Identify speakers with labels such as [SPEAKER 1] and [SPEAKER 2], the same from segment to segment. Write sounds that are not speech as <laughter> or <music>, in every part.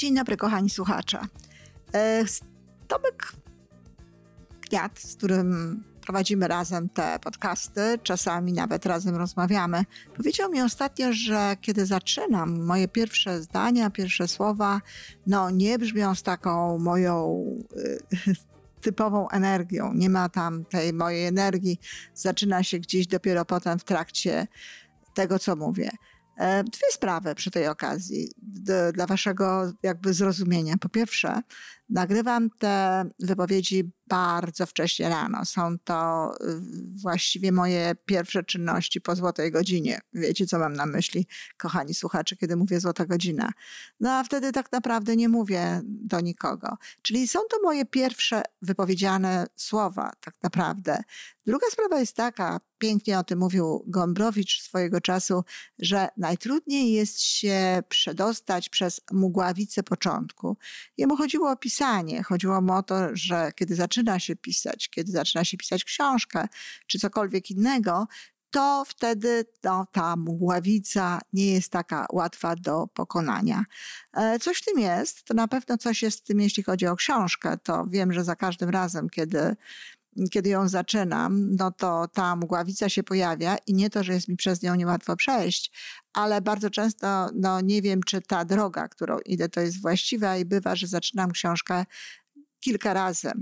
[SPEAKER 1] Dzień dobry, kochani słuchacze. E, Tomek Kniat, z którym prowadzimy razem te podcasty, czasami nawet razem rozmawiamy, powiedział mi ostatnio, że kiedy zaczynam, moje pierwsze zdania, pierwsze słowa, no nie brzmią z taką moją y, <laughs> typową energią. Nie ma tam tej mojej energii. Zaczyna się gdzieś dopiero potem w trakcie tego, co mówię. E, dwie sprawy przy tej okazji dla waszego jakby zrozumienia. Po pierwsze, nagrywam te wypowiedzi bardzo wcześnie rano. Są to y, właściwie moje pierwsze czynności po złotej godzinie. Wiecie, co mam na myśli, kochani słuchacze, kiedy mówię złota godzina. No a wtedy tak naprawdę nie mówię do nikogo. Czyli są to moje pierwsze wypowiedziane słowa, tak naprawdę. Druga sprawa jest taka, pięknie o tym mówił Gombrowicz swojego czasu, że najtrudniej jest się przedostać przez mgławicę początku. Jemu chodziło o pisanie, chodziło mu o to, że kiedy zaczyna się pisać, kiedy zaczyna się pisać książkę czy cokolwiek innego, to wtedy no, ta mgławica nie jest taka łatwa do pokonania. E, coś w tym jest, to na pewno coś jest w tym, jeśli chodzi o książkę. To wiem, że za każdym razem, kiedy kiedy ją zaczynam, no to ta mgławica się pojawia i nie to, że jest mi przez nią niełatwo przejść, ale bardzo często no, nie wiem, czy ta droga, którą idę, to jest właściwa i bywa, że zaczynam książkę kilka razy.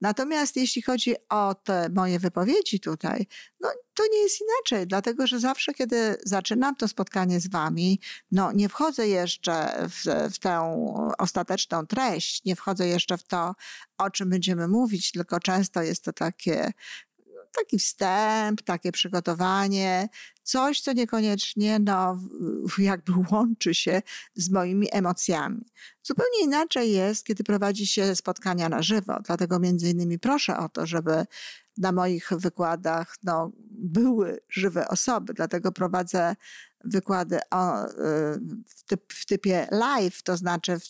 [SPEAKER 1] Natomiast jeśli chodzi o te moje wypowiedzi tutaj, no to nie jest inaczej, dlatego że zawsze, kiedy zaczynam to spotkanie z wami, no nie wchodzę jeszcze w, w tę ostateczną treść, nie wchodzę jeszcze w to, o czym będziemy mówić, tylko często jest to takie taki wstęp, takie przygotowanie, coś, co niekoniecznie no, jakby łączy się z moimi emocjami. Zupełnie inaczej jest, kiedy prowadzi się spotkania na żywo. Dlatego między innymi proszę o to, żeby na moich wykładach no, były żywe osoby. Dlatego prowadzę wykłady o, y, w, typ, w typie live, to znaczy w,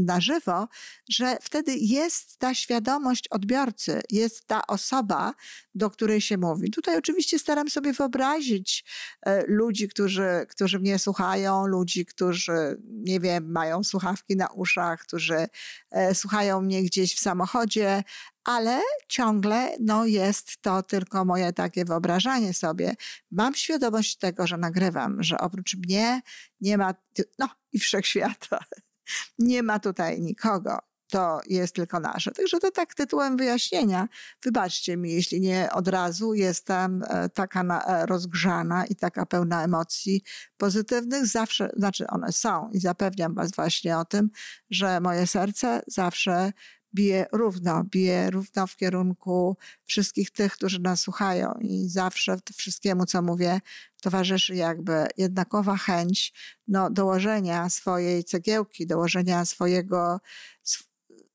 [SPEAKER 1] na żywo, że wtedy jest ta świadomość odbiorcy, jest ta osoba, do której się mówi. Tutaj oczywiście staram sobie wyobrazić e, ludzi, którzy, którzy mnie słuchają, ludzi, którzy, nie wiem, mają słuchawki na uszach, którzy e, słuchają mnie gdzieś w samochodzie, ale ciągle no, jest to tylko moje takie wyobrażanie sobie. Mam świadomość tego, że nagrywam, że oprócz mnie nie ma, no i wszechświata, <laughs> nie ma tutaj nikogo. To jest tylko nasze. Także to tak tytułem wyjaśnienia. Wybaczcie mi, jeśli nie od razu jestem e, taka e, rozgrzana i taka pełna emocji pozytywnych. Zawsze, znaczy one są i zapewniam Was właśnie o tym, że moje serce zawsze bije równo, bije równo w kierunku wszystkich tych, którzy nas słuchają i zawsze wszystkiemu, co mówię, towarzyszy jakby jednakowa chęć no, dołożenia swojej cegiełki, dołożenia swojego,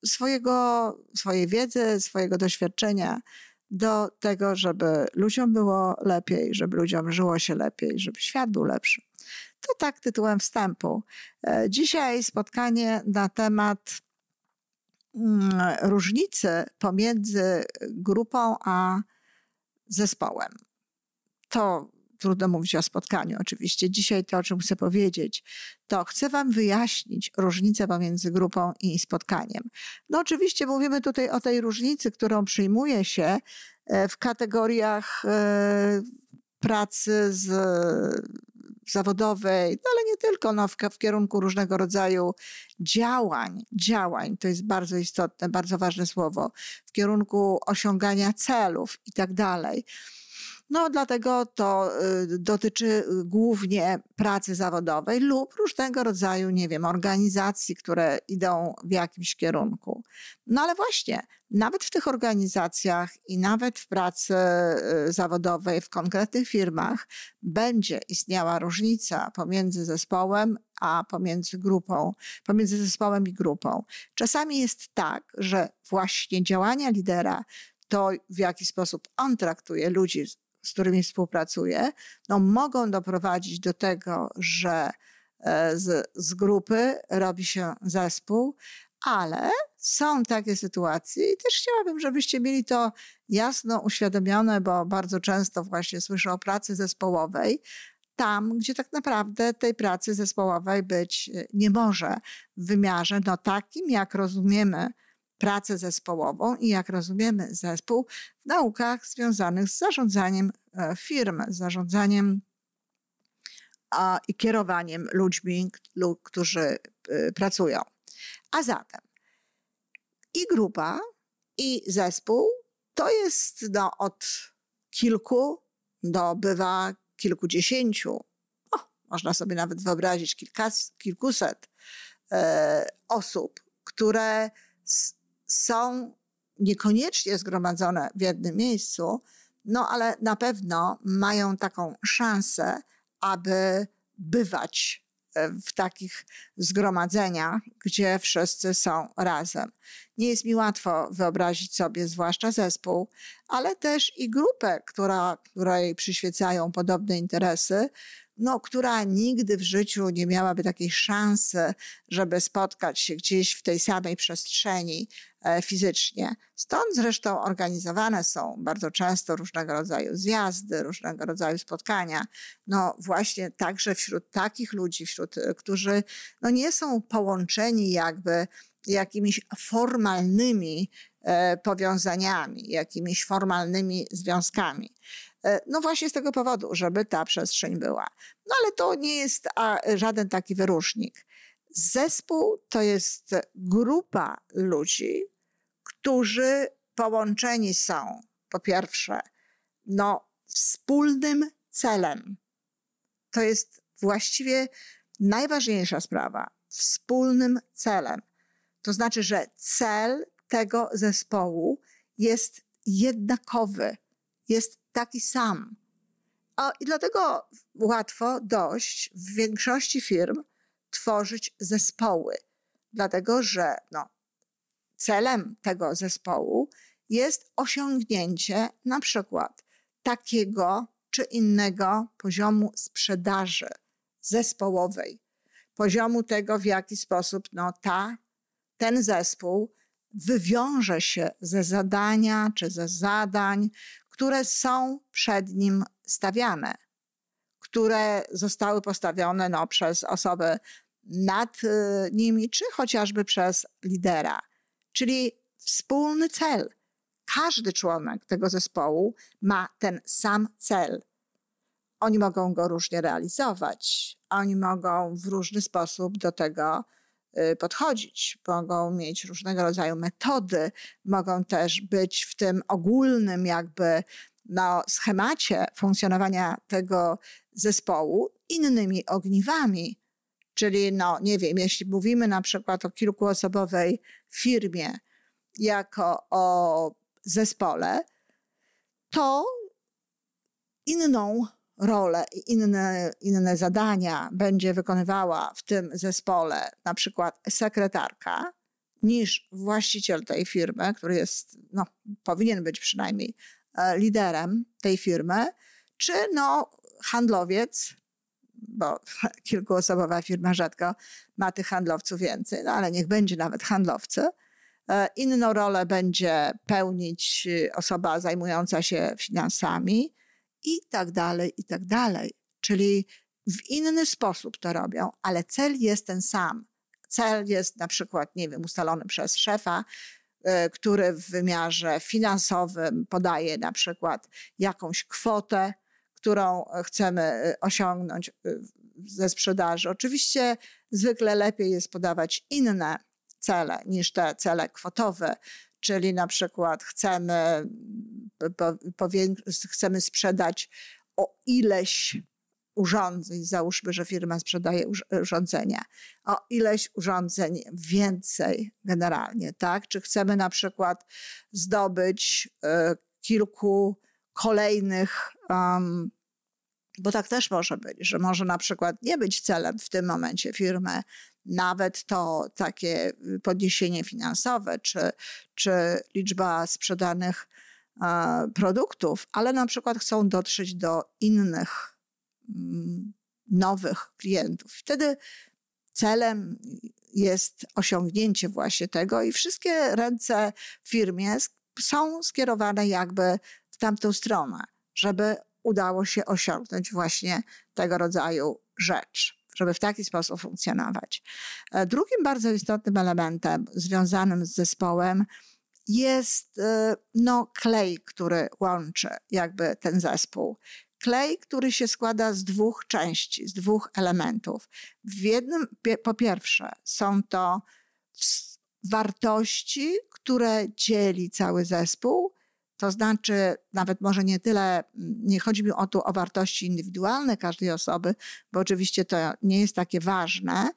[SPEAKER 1] swojego, swojej wiedzy, swojego doświadczenia do tego, żeby ludziom było lepiej, żeby ludziom żyło się lepiej, żeby świat był lepszy. To tak tytułem wstępu. E, dzisiaj spotkanie na temat Mm, różnice pomiędzy grupą a zespołem. To trudno mówić o spotkaniu oczywiście. Dzisiaj to, o czym chcę powiedzieć, to chcę Wam wyjaśnić różnicę pomiędzy grupą i spotkaniem. No oczywiście mówimy tutaj o tej różnicy, którą przyjmuje się e, w kategoriach e, pracy z zawodowej, no ale nie tylko, no, w, w kierunku różnego rodzaju działań, działań, to jest bardzo istotne, bardzo ważne słowo, w kierunku osiągania celów i tak dalej. No, dlatego to y, dotyczy głównie pracy zawodowej lub różnego rodzaju, nie wiem, organizacji, które idą w jakimś kierunku. No ale właśnie, nawet w tych organizacjach i nawet w pracy y, zawodowej, w konkretnych firmach będzie istniała różnica pomiędzy zespołem a pomiędzy grupą, pomiędzy zespołem i grupą. Czasami jest tak, że właśnie działania lidera to, w jaki sposób on traktuje ludzi z którymi współpracuję, no mogą doprowadzić do tego, że e, z, z grupy robi się zespół, ale są takie sytuacje i też chciałabym, żebyście mieli to jasno uświadomione, bo bardzo często właśnie słyszę o pracy zespołowej, tam, gdzie tak naprawdę tej pracy zespołowej być e, nie może w wymiarze no, takim, jak rozumiemy pracę zespołową i jak rozumiemy zespół w naukach związanych z zarządzaniem e, firm, z zarządzaniem i kierowaniem ludźmi, którzy e, pracują. A zatem i grupa, i zespół to jest no, od kilku do bywa kilkudziesięciu, o, można sobie nawet wyobrazić kilka, kilkuset e, osób, które są niekoniecznie zgromadzone w jednym miejscu, no ale na pewno mają taką szansę, aby bywać w takich zgromadzeniach, gdzie wszyscy są razem. Nie jest mi łatwo wyobrazić sobie, zwłaszcza zespół, ale też i grupę, która, której przyświecają podobne interesy, no, która nigdy w życiu nie miałaby takiej szansy, żeby spotkać się gdzieś w tej samej przestrzeni e, fizycznie. Stąd zresztą organizowane są bardzo często różnego rodzaju zjazdy, różnego rodzaju spotkania. No właśnie także wśród takich ludzi, wśród, e, którzy no, nie są połączeni jakby jakimiś formalnymi e, powiązaniami, jakimiś formalnymi związkami. E, no właśnie z tego powodu, żeby ta przestrzeń była. No ale to nie jest żaden taki wyróżnik. Zespół to jest grupa ludzi, którzy połączeni są, po pierwsze, no, wspólnym celem. To jest właściwie najważniejsza sprawa. Wspólnym celem. To znaczy, że cel tego zespołu jest jednakowy, jest taki sam. O, I dlatego łatwo dość w większości firm tworzyć zespoły, dlatego że no, celem tego zespołu jest osiągnięcie na przykład takiego czy innego poziomu sprzedaży zespołowej, poziomu tego, w jaki sposób no, ta, ten zespół wywiąże się ze zadania czy ze zadań, które są przed nim stawiane, które zostały postawione no, przez osobę nad y, nimi, czy chociażby przez lidera. Czyli wspólny cel. Każdy członek tego zespołu ma ten sam cel. Oni mogą go różnie realizować, oni mogą w różny sposób do tego podchodzić, mogą mieć różnego rodzaju metody, mogą też być w tym ogólnym jakby no, schemacie funkcjonowania tego zespołu innymi ogniwami. Czyli, no, nie wiem, jeśli mówimy na przykład o kilkuosobowej firmie jako o zespole, to inną rolę i inne, inne zadania będzie wykonywała w tym zespole, na przykład sekretarka, niż właściciel tej firmy, który jest, no, powinien być przynajmniej e, liderem tej firmy, czy no, handlowiec, bo <laughs> kilkuosobowa firma rzadko ma tych handlowców więcej, no ale niech będzie nawet handlowcy. E, inną rolę będzie pełnić osoba zajmująca się finansami, i tak dalej, i tak dalej. Czyli w inny sposób to robią, ale cel jest ten sam. Cel jest na przykład, nie wiem, ustalony przez szefa, e, który w wymiarze finansowym podaje na przykład jakąś kwotę, którą chcemy e, osiągnąć e, ze sprzedaży. Oczywiście zwykle lepiej jest podawać inne cele niż te cele kwotowe, czyli na przykład chcemy, chcemy sprzedać o ileś urządzeń, załóżmy, że firma sprzedaje urządzenia, o ileś urządzeń więcej generalnie, tak? Czy chcemy na przykład zdobyć e, kilku kolejnych, um, bo tak też może być, że może na przykład nie być celem w tym momencie firmy nawet to takie y, podniesienie finansowe, czy, czy liczba sprzedanych produktów, ale na przykład chcą dotrzeć do innych mm, nowych klientów. Wtedy celem jest osiągnięcie właśnie tego i wszystkie ręce w firmie są skierowane jakby w tamtą stronę, żeby udało się osiągnąć właśnie tego rodzaju rzecz, żeby w taki sposób funkcjonować. E, drugim bardzo istotnym elementem związanym z zespołem jest e, no, klej, który łączy jakby ten zespół. Klej, który się składa z dwóch części, z dwóch elementów. W jednym, po pierwsze, są to wartości, które dzieli cały zespół, to znaczy, nawet może nie tyle, nie chodzi mi o to o wartości indywidualne każdej osoby, bo oczywiście to nie jest takie ważne,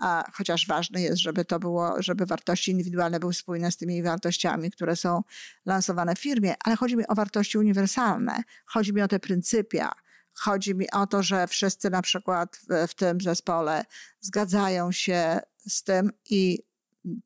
[SPEAKER 1] a chociaż ważne jest, żeby to było, żeby wartości indywidualne były spójne z tymi wartościami, które są lansowane w firmie, ale chodzi mi o wartości uniwersalne, chodzi mi o te pryncypia, chodzi mi o to, że wszyscy na przykład w, w tym zespole zgadzają się z tym i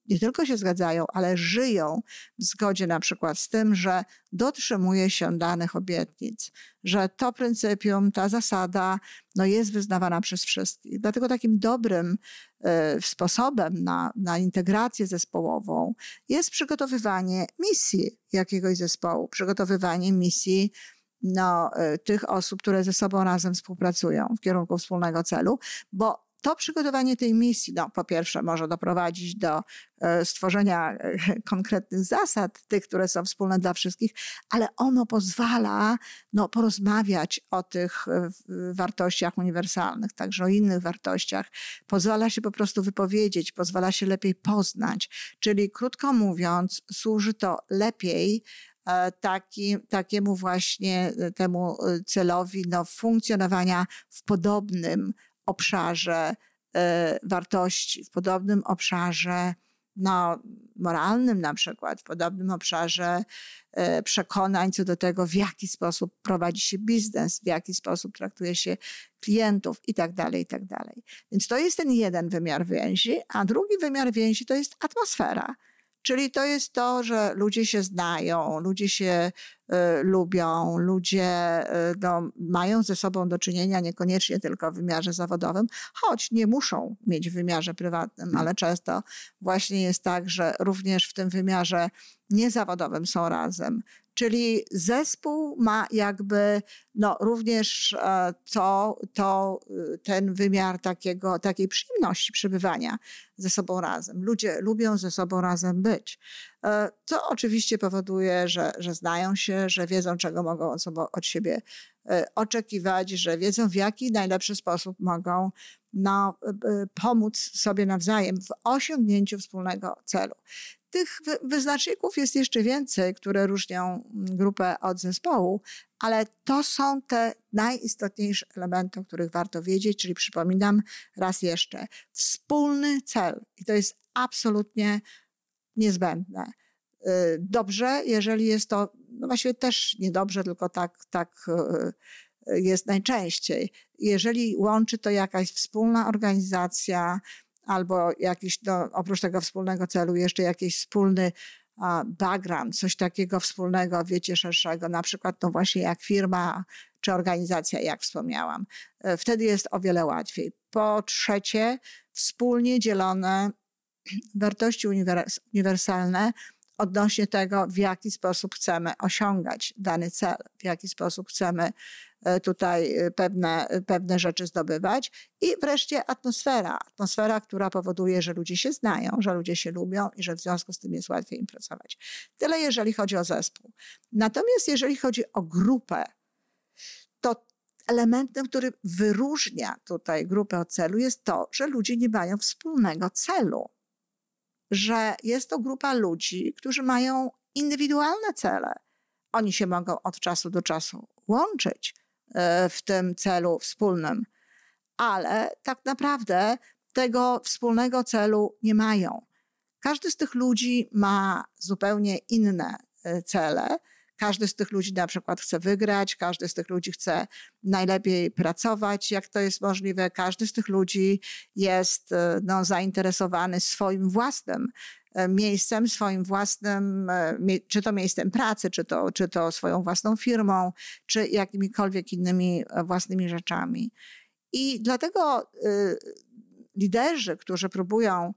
[SPEAKER 1] nie tylko się zgadzają, ale żyją w zgodzie na przykład z tym, że dotrzymuje się danych obietnic, że to pryncypium, ta zasada no jest wyznawana przez wszystkich. Dlatego takim dobrym y, sposobem na, na integrację zespołową jest przygotowywanie misji jakiegoś zespołu, przygotowywanie misji no, y, tych osób, które ze sobą razem współpracują w kierunku wspólnego celu, bo to przygotowanie tej misji, no, po pierwsze, może doprowadzić do e, stworzenia e, konkretnych zasad, tych, które są wspólne dla wszystkich, ale ono pozwala no, porozmawiać o tych e, wartościach uniwersalnych, także o innych wartościach. Pozwala się po prostu wypowiedzieć, pozwala się lepiej poznać. Czyli krótko mówiąc, służy to lepiej taki, takiemu właśnie temu celowi no, funkcjonowania w podobnym obszarze e, wartości, w podobnym obszarze no, moralnym na przykład, w podobnym obszarze e, przekonań co do tego, w jaki sposób prowadzi się biznes, w jaki sposób traktuje się klientów i tak dalej, i tak dalej. Więc to jest ten jeden wymiar więzi, a drugi wymiar więzi to jest atmosfera. Czyli to jest to, że ludzie się znają, ludzie się lubią, ludzie y, no, mają ze sobą do czynienia niekoniecznie tylko w wymiarze zawodowym, choć nie muszą mieć w wymiarze prywatnym, ale często właśnie jest tak, że również w tym wymiarze niezawodowym są razem. Czyli zespół ma jakby no, również e, to, to, y, ten wymiar takiego, takiej przyjemności przebywania ze sobą razem. Ludzie lubią ze sobą razem być. E, to oczywiście powoduje, że, że znają się, że wiedzą, czego mogą od, sobą, od siebie e, oczekiwać, że wiedzą, w jaki najlepszy sposób mogą no, pomóc sobie nawzajem w osiągnięciu wspólnego celu. Tych wyznaczników jest jeszcze więcej, które różnią grupę od zespołu, ale to są te najistotniejsze elementy, o których warto wiedzieć, czyli przypominam raz jeszcze, wspólny cel. I to jest absolutnie niezbędne. Y, dobrze, jeżeli jest to, no właściwie też niedobrze, tylko tak, tak y, y, jest najczęściej. Jeżeli łączy to jakaś wspólna organizacja, albo jakiś, no, oprócz tego wspólnego celu, jeszcze jakiś wspólny background, coś takiego wspólnego, wiecie, szerszego, na przykład no właśnie jak firma czy organizacja, jak wspomniałam. Wtedy jest o wiele łatwiej. Po trzecie, wspólnie dzielone wartości uniwersalne odnośnie tego, w jaki sposób chcemy osiągać dany cel, w jaki sposób chcemy E, tutaj e, pewne, pewne rzeczy zdobywać. I wreszcie atmosfera. Atmosfera, która powoduje, że ludzie się znają, że ludzie się lubią i że w związku z tym jest łatwiej im pracować. Tyle jeżeli chodzi o zespół. Natomiast jeżeli chodzi o grupę, to elementem, który wyróżnia tutaj grupę od celu jest to, że ludzie nie mają wspólnego celu. Że jest to grupa ludzi, którzy mają indywidualne cele. Oni się mogą od czasu do czasu łączyć, E, w tym celu wspólnym, ale tak naprawdę tego wspólnego celu nie mają. Każdy z tych ludzi ma zupełnie inne e, cele. Każdy z tych ludzi na przykład chce wygrać, każdy z tych ludzi chce najlepiej pracować, jak to jest możliwe. Każdy z tych ludzi jest e, no, zainteresowany swoim własnym E, miejscem, swoim własnym, e, czy to miejscem pracy, czy to, czy to swoją własną firmą, czy jakimikolwiek innymi własnymi rzeczami. I dlatego liderzy, którzy próbują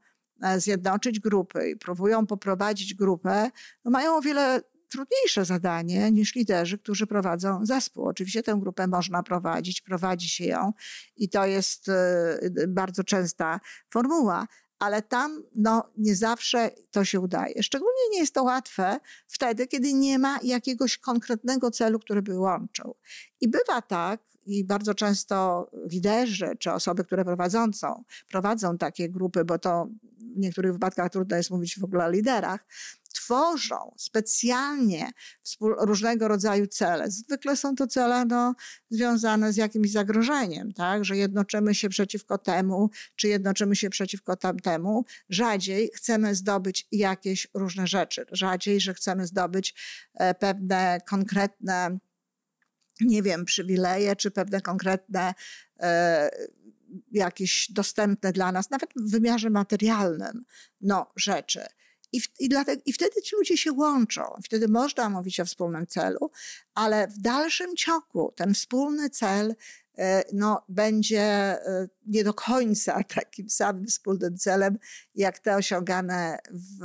[SPEAKER 1] zjednoczyć grupy i próbują poprowadzić grupę, no mają o wiele trudniejsze zadanie niż liderzy, którzy prowadzą zespół. Oczywiście tę grupę można prowadzić, prowadzi się ją i to jest y, bardzo częsta formuła, ale tam no, nie zawsze to się udaje. Szczególnie nie jest to łatwe wtedy, kiedy nie ma jakiegoś konkretnego celu, który by łączył. I bywa tak, i bardzo często liderzy czy osoby, które prowadzącą, prowadzą takie grupy, bo to w niektórych wypadkach trudno jest mówić w ogóle o liderach, tworzą specjalnie różnego rodzaju cele. Zwykle są to cele no, związane z jakimś zagrożeniem, tak? że jednoczymy się przeciwko temu, czy jednoczymy się przeciwko tamtemu. Rzadziej chcemy zdobyć jakieś różne rzeczy. Rzadziej, że chcemy zdobyć e, pewne konkretne nie wiem, przywileje, czy pewne konkretne e, jakieś dostępne dla nas, nawet w wymiarze materialnym, no, rzeczy. I, w, i, dlatego, I wtedy ci ludzie się łączą. Wtedy można mówić o wspólnym celu, ale w dalszym ciągu ten wspólny cel e, no, będzie e, nie do końca <laughs> takim samym wspólnym celem, jak te osiągane w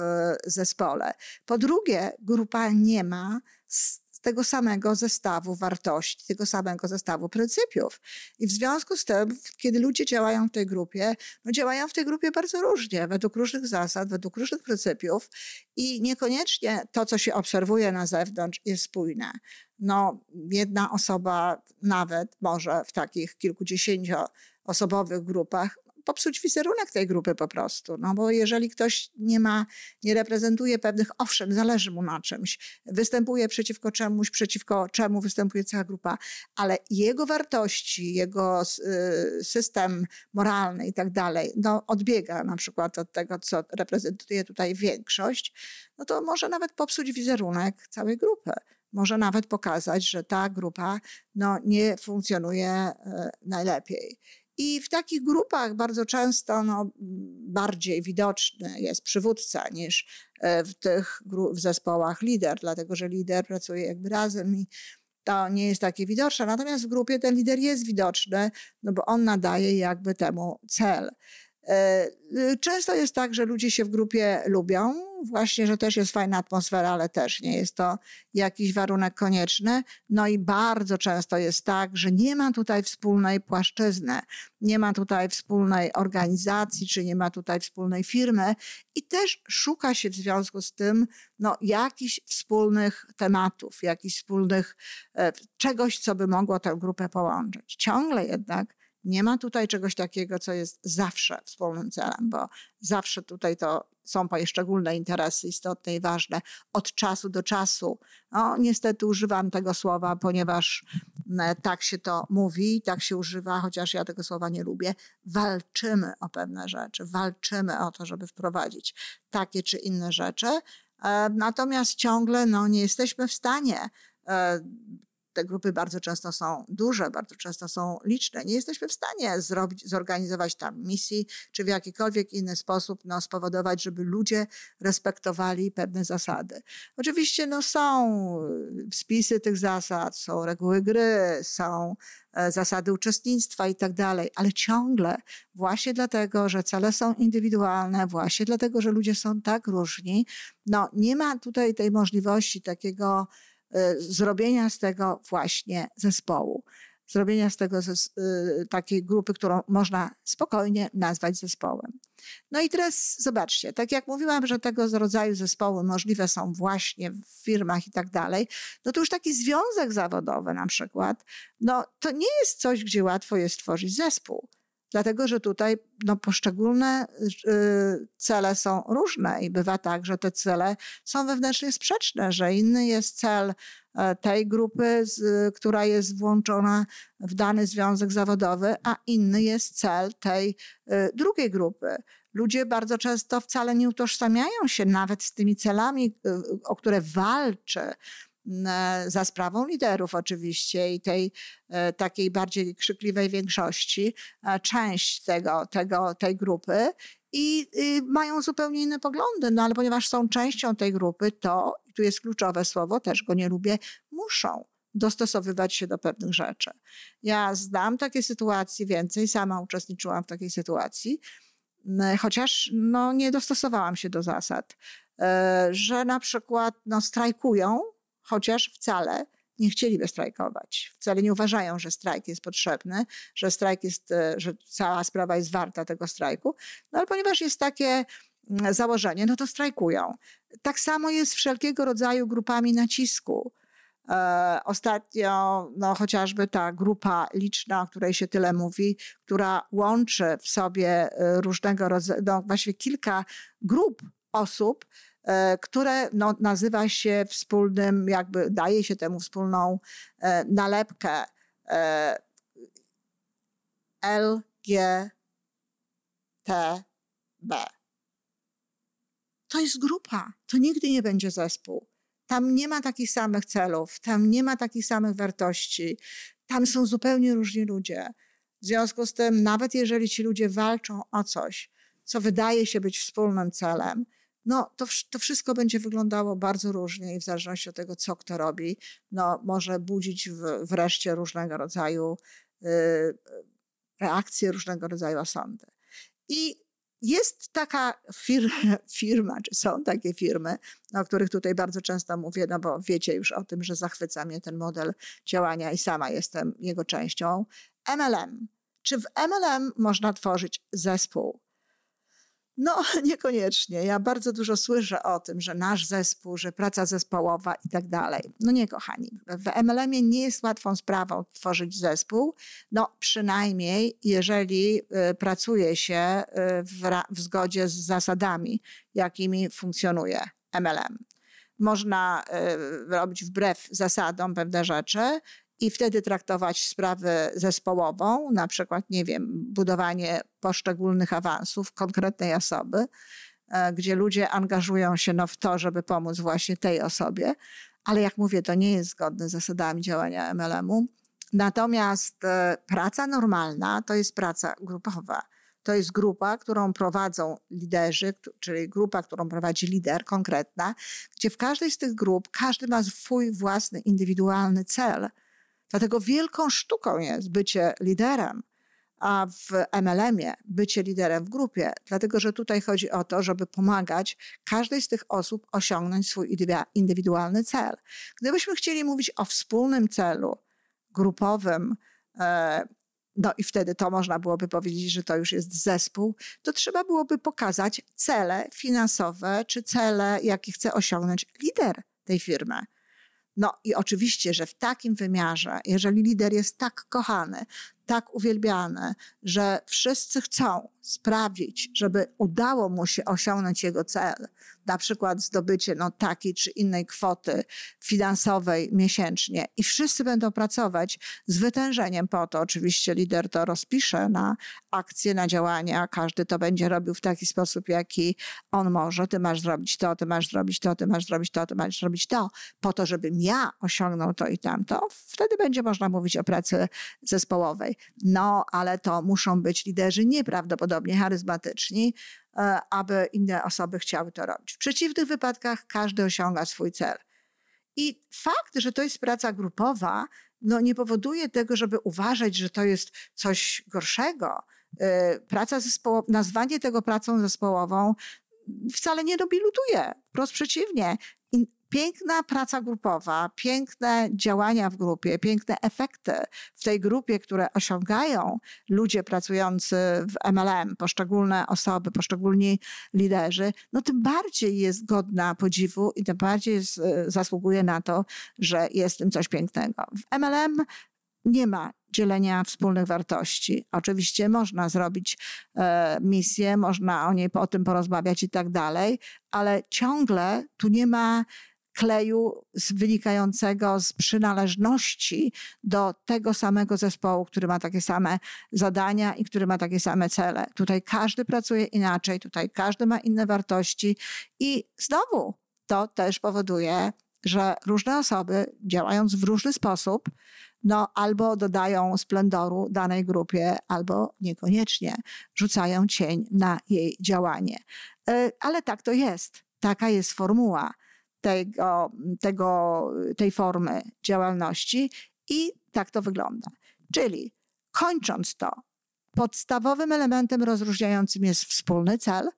[SPEAKER 1] zespole. Po drugie, grupa nie ma tego samego zestawu wartości, tego samego zestawu pryncypiów. I w związku z tym, kiedy ludzie działają w tej grupie, no działają w tej grupie bardzo różnie, według różnych zasad, według różnych pryncypiów i niekoniecznie to, co się obserwuje na zewnątrz, jest spójne. No, jedna osoba nawet może w takich kilkudziesięcioosobowych grupach popsuć wizerunek tej grupy po prostu. No bo jeżeli ktoś nie ma, nie reprezentuje pewnych, owszem, zależy mu na czymś, występuje przeciwko czemuś, przeciwko czemu występuje cała grupa, ale jego wartości, jego y, system moralny i tak dalej, no odbiega na przykład od tego, co reprezentuje tutaj większość, no to może nawet popsuć wizerunek całej grupy może nawet pokazać, że ta grupa no, nie funkcjonuje e, najlepiej. I w takich grupach bardzo często no, bardziej widoczny jest przywódca niż e, w tych w zespołach lider, dlatego że lider pracuje jakby razem i to nie jest takie widoczne. Natomiast w grupie ten lider jest widoczny, no bo on nadaje jakby temu cel. E, y, często jest tak, że ludzie się w grupie lubią, właśnie, że też jest fajna atmosfera, ale też nie jest to jakiś warunek konieczny. No i bardzo często jest tak, że nie ma tutaj wspólnej płaszczyzny, nie ma tutaj wspólnej organizacji, czy nie ma tutaj wspólnej firmy i też szuka się w związku z tym no, jakichś wspólnych tematów, jakichś wspólnych e, czegoś, co by mogło tę grupę połączyć. Ciągle jednak nie ma tutaj czegoś takiego, co jest zawsze wspólnym celem, bo zawsze tutaj to są szczególne interesy istotne i ważne od czasu do czasu. No, niestety używam tego słowa, ponieważ tak się to mówi, tak się używa, chociaż ja tego słowa nie lubię. Walczymy o pewne rzeczy, walczymy o to, żeby wprowadzić takie czy inne rzeczy. E, natomiast ciągle no, nie jesteśmy w stanie e, te grupy bardzo często są duże, bardzo często są liczne. Nie jesteśmy w stanie zrobić, zorganizować tam misji, czy w jakikolwiek inny sposób no, spowodować, żeby ludzie respektowali pewne zasady. Oczywiście no, są spisy tych zasad, są reguły gry, są e, zasady uczestnictwa i tak dalej, ale ciągle właśnie dlatego, że cele są indywidualne, właśnie dlatego, że ludzie są tak różni, no nie ma tutaj tej możliwości takiego zrobienia z tego właśnie zespołu. Zrobienia z tego y, takiej grupy, którą można spokojnie nazwać zespołem. No i teraz zobaczcie, tak jak mówiłam, że tego rodzaju zespoły możliwe są właśnie w firmach i tak dalej, no to już taki związek zawodowy na przykład, no to nie jest coś, gdzie łatwo jest stworzyć zespół dlatego że tutaj no, poszczególne y, cele są różne i bywa tak, że te cele są wewnętrznie sprzeczne, że inny jest cel e, tej grupy, która jest włączona w dany związek zawodowy, a inny jest cel tej y, drugiej grupy. Ludzie bardzo często wcale nie utożsamiają się nawet z tymi celami, y, o które walczy za sprawą liderów oczywiście i tej e, takiej bardziej krzykliwej większości, część tego, tego, tej grupy i mają zupełnie inne poglądy, no ale ponieważ są częścią tej grupy, to, tu jest kluczowe słowo, też go nie lubię, muszą dostosowywać się do pewnych rzeczy. Ja znam takie sytuacje więcej, sama uczestniczyłam w takiej sytuacji, chociaż no, nie dostosowałam się do zasad, e, że na przykład no, strajkują chociaż wcale nie chcieliby strajkować. Wcale nie uważają, że strajk jest potrzebny, że strajk jest, e, że cała sprawa jest warta tego strajku. No ale ponieważ jest takie mm, założenie, no to strajkują. Tak samo jest wszelkiego rodzaju grupami nacisku. E, ostatnio no, chociażby ta grupa liczna, o której się tyle mówi, która łączy w sobie e, różnego rodzaju, no, właściwie kilka grup osób, które no, nazywa się wspólnym, jakby daje się temu wspólną nalepkę LGTB. To jest grupa, to nigdy nie będzie zespół. Tam nie ma takich samych celów, tam nie ma takich samych wartości, tam są zupełnie różni ludzie. W związku z tym, nawet jeżeli ci ludzie walczą o coś, co wydaje się być wspólnym celem, no to, to wszystko będzie wyglądało bardzo różnie i w zależności od tego, co kto robi, no może budzić w, wreszcie różnego rodzaju y, reakcje, różnego rodzaju osądy. I jest taka firma, <laughs> firma, czy są takie firmy, o których tutaj bardzo często mówię, no bo wiecie już o tym, że zachwyca mnie ten model działania i sama jestem jego częścią. MLM. Czy w MLM można tworzyć zespół? No, <laughs> niekoniecznie. Ja bardzo dużo słyszę o tym, że nasz zespół, że praca zespołowa i tak dalej. No nie, kochani. W MLM-ie nie jest łatwą sprawą tworzyć zespół. No, przynajmniej jeżeli y, pracuje się y, w, w zgodzie z zasadami, jakimi funkcjonuje MLM. Można y, robić wbrew zasadom pewne rzeczy, i wtedy traktować sprawę zespołową, na przykład, nie wiem, budowanie poszczególnych awansów konkretnej osoby, e, gdzie ludzie angażują się no, w to, żeby pomóc właśnie tej osobie, ale jak mówię, to nie jest zgodne z zasadami działania MLM-u. Natomiast e, praca normalna to jest praca grupowa. To jest grupa, którą prowadzą liderzy, czyli grupa, którą prowadzi lider konkretna, gdzie w każdej z tych grup każdy ma swój własny, indywidualny cel – Dlatego wielką sztuką jest bycie liderem, a w MLM-ie bycie liderem w grupie, dlatego że tutaj chodzi o to, żeby pomagać każdej z tych osób osiągnąć swój indywidualny cel. Gdybyśmy chcieli mówić o wspólnym celu grupowym, e, no i wtedy to można byłoby powiedzieć, że to już jest zespół, to trzeba byłoby pokazać cele finansowe czy cele, jakie chce osiągnąć lider tej firmy. No i oczywiście, że w takim wymiarze, jeżeli lider jest tak kochany, tak uwielbiany, że wszyscy chcą sprawić, żeby udało mu się osiągnąć jego cel, na przykład zdobycie no, takiej czy innej kwoty finansowej miesięcznie i wszyscy będą pracować z wytężeniem po to. Oczywiście lider to rozpisze na akcje, na działania, każdy to będzie robił w taki sposób, jaki on może. Ty masz zrobić to, ty masz zrobić to, ty masz zrobić to, ty masz zrobić to, po to, żebym ja osiągnął to i tamto. Wtedy będzie można mówić o pracy zespołowej. No, ale to muszą być liderzy nieprawdopodobnie charyzmatyczni, e, aby inne osoby chciały to robić. W przeciwnych wypadkach każdy osiąga swój cel. I fakt, że to jest praca grupowa, no nie powoduje tego, żeby uważać, że to jest coś gorszego. E, praca zespołowa, nazwanie tego pracą zespołową wcale nie nobilituje. Wprost przeciwnie piękna praca grupowa, piękne działania w grupie, piękne efekty w tej grupie, które osiągają ludzie pracujący w MLM, poszczególne osoby, poszczególni liderzy, no tym bardziej jest godna podziwu i tym bardziej jest, e, zasługuje na to, że jest tym coś pięknego. W MLM nie ma dzielenia wspólnych wartości. Oczywiście można zrobić e, misję, można o niej o tym porozmawiać i tak dalej, ale ciągle tu nie ma kleju wynikającego z przynależności do tego samego zespołu, który ma takie same zadania i który ma takie same cele. Tutaj każdy pracuje inaczej, tutaj każdy ma inne wartości i znowu to też powoduje, że różne osoby działając w różny sposób, no albo dodają splendoru danej grupie, albo niekoniecznie rzucają cień na jej działanie. E, ale tak to jest. Taka jest formuła tego, tego, tej formy działalności i tak to wygląda. Czyli kończąc to, podstawowym elementem rozróżniającym jest wspólny cel,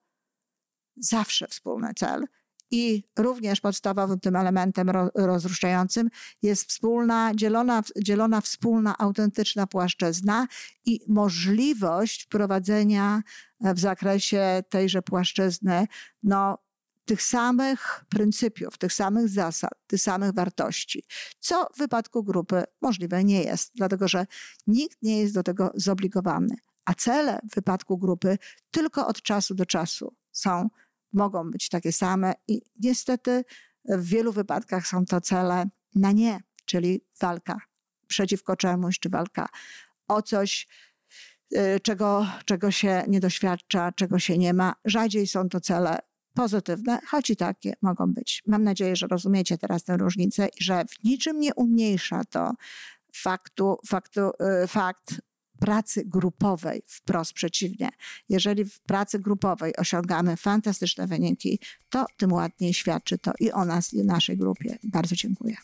[SPEAKER 1] zawsze wspólny cel I również podstawowym tym elementem rozruszającym jest wspólna, dzielona, dzielona wspólna, autentyczna płaszczyzna i możliwość wprowadzenia w zakresie tejże płaszczyzny no, tych samych pryncypiów, tych samych zasad, tych samych wartości, co w wypadku grupy możliwe nie jest, dlatego że nikt nie jest do tego zobligowany. A cele w wypadku grupy tylko od czasu do czasu są, mogą być takie same i niestety w wielu wypadkach są to cele na nie, czyli walka przeciwko czemuś, czy walka o coś, y, czego, czego się nie doświadcza, czego się nie ma. Rzadziej są to cele pozytywne, choć i takie mogą być. Mam nadzieję, że rozumiecie teraz tę różnicę i że w niczym nie umniejsza to faktu, faktu, y, fakt pracy grupowej, wprost przeciwnie. Jeżeli w pracy grupowej osiągamy fantastyczne wyniki, to tym ładniej świadczy to i o nas, i o naszej grupie. Bardzo dziękuję.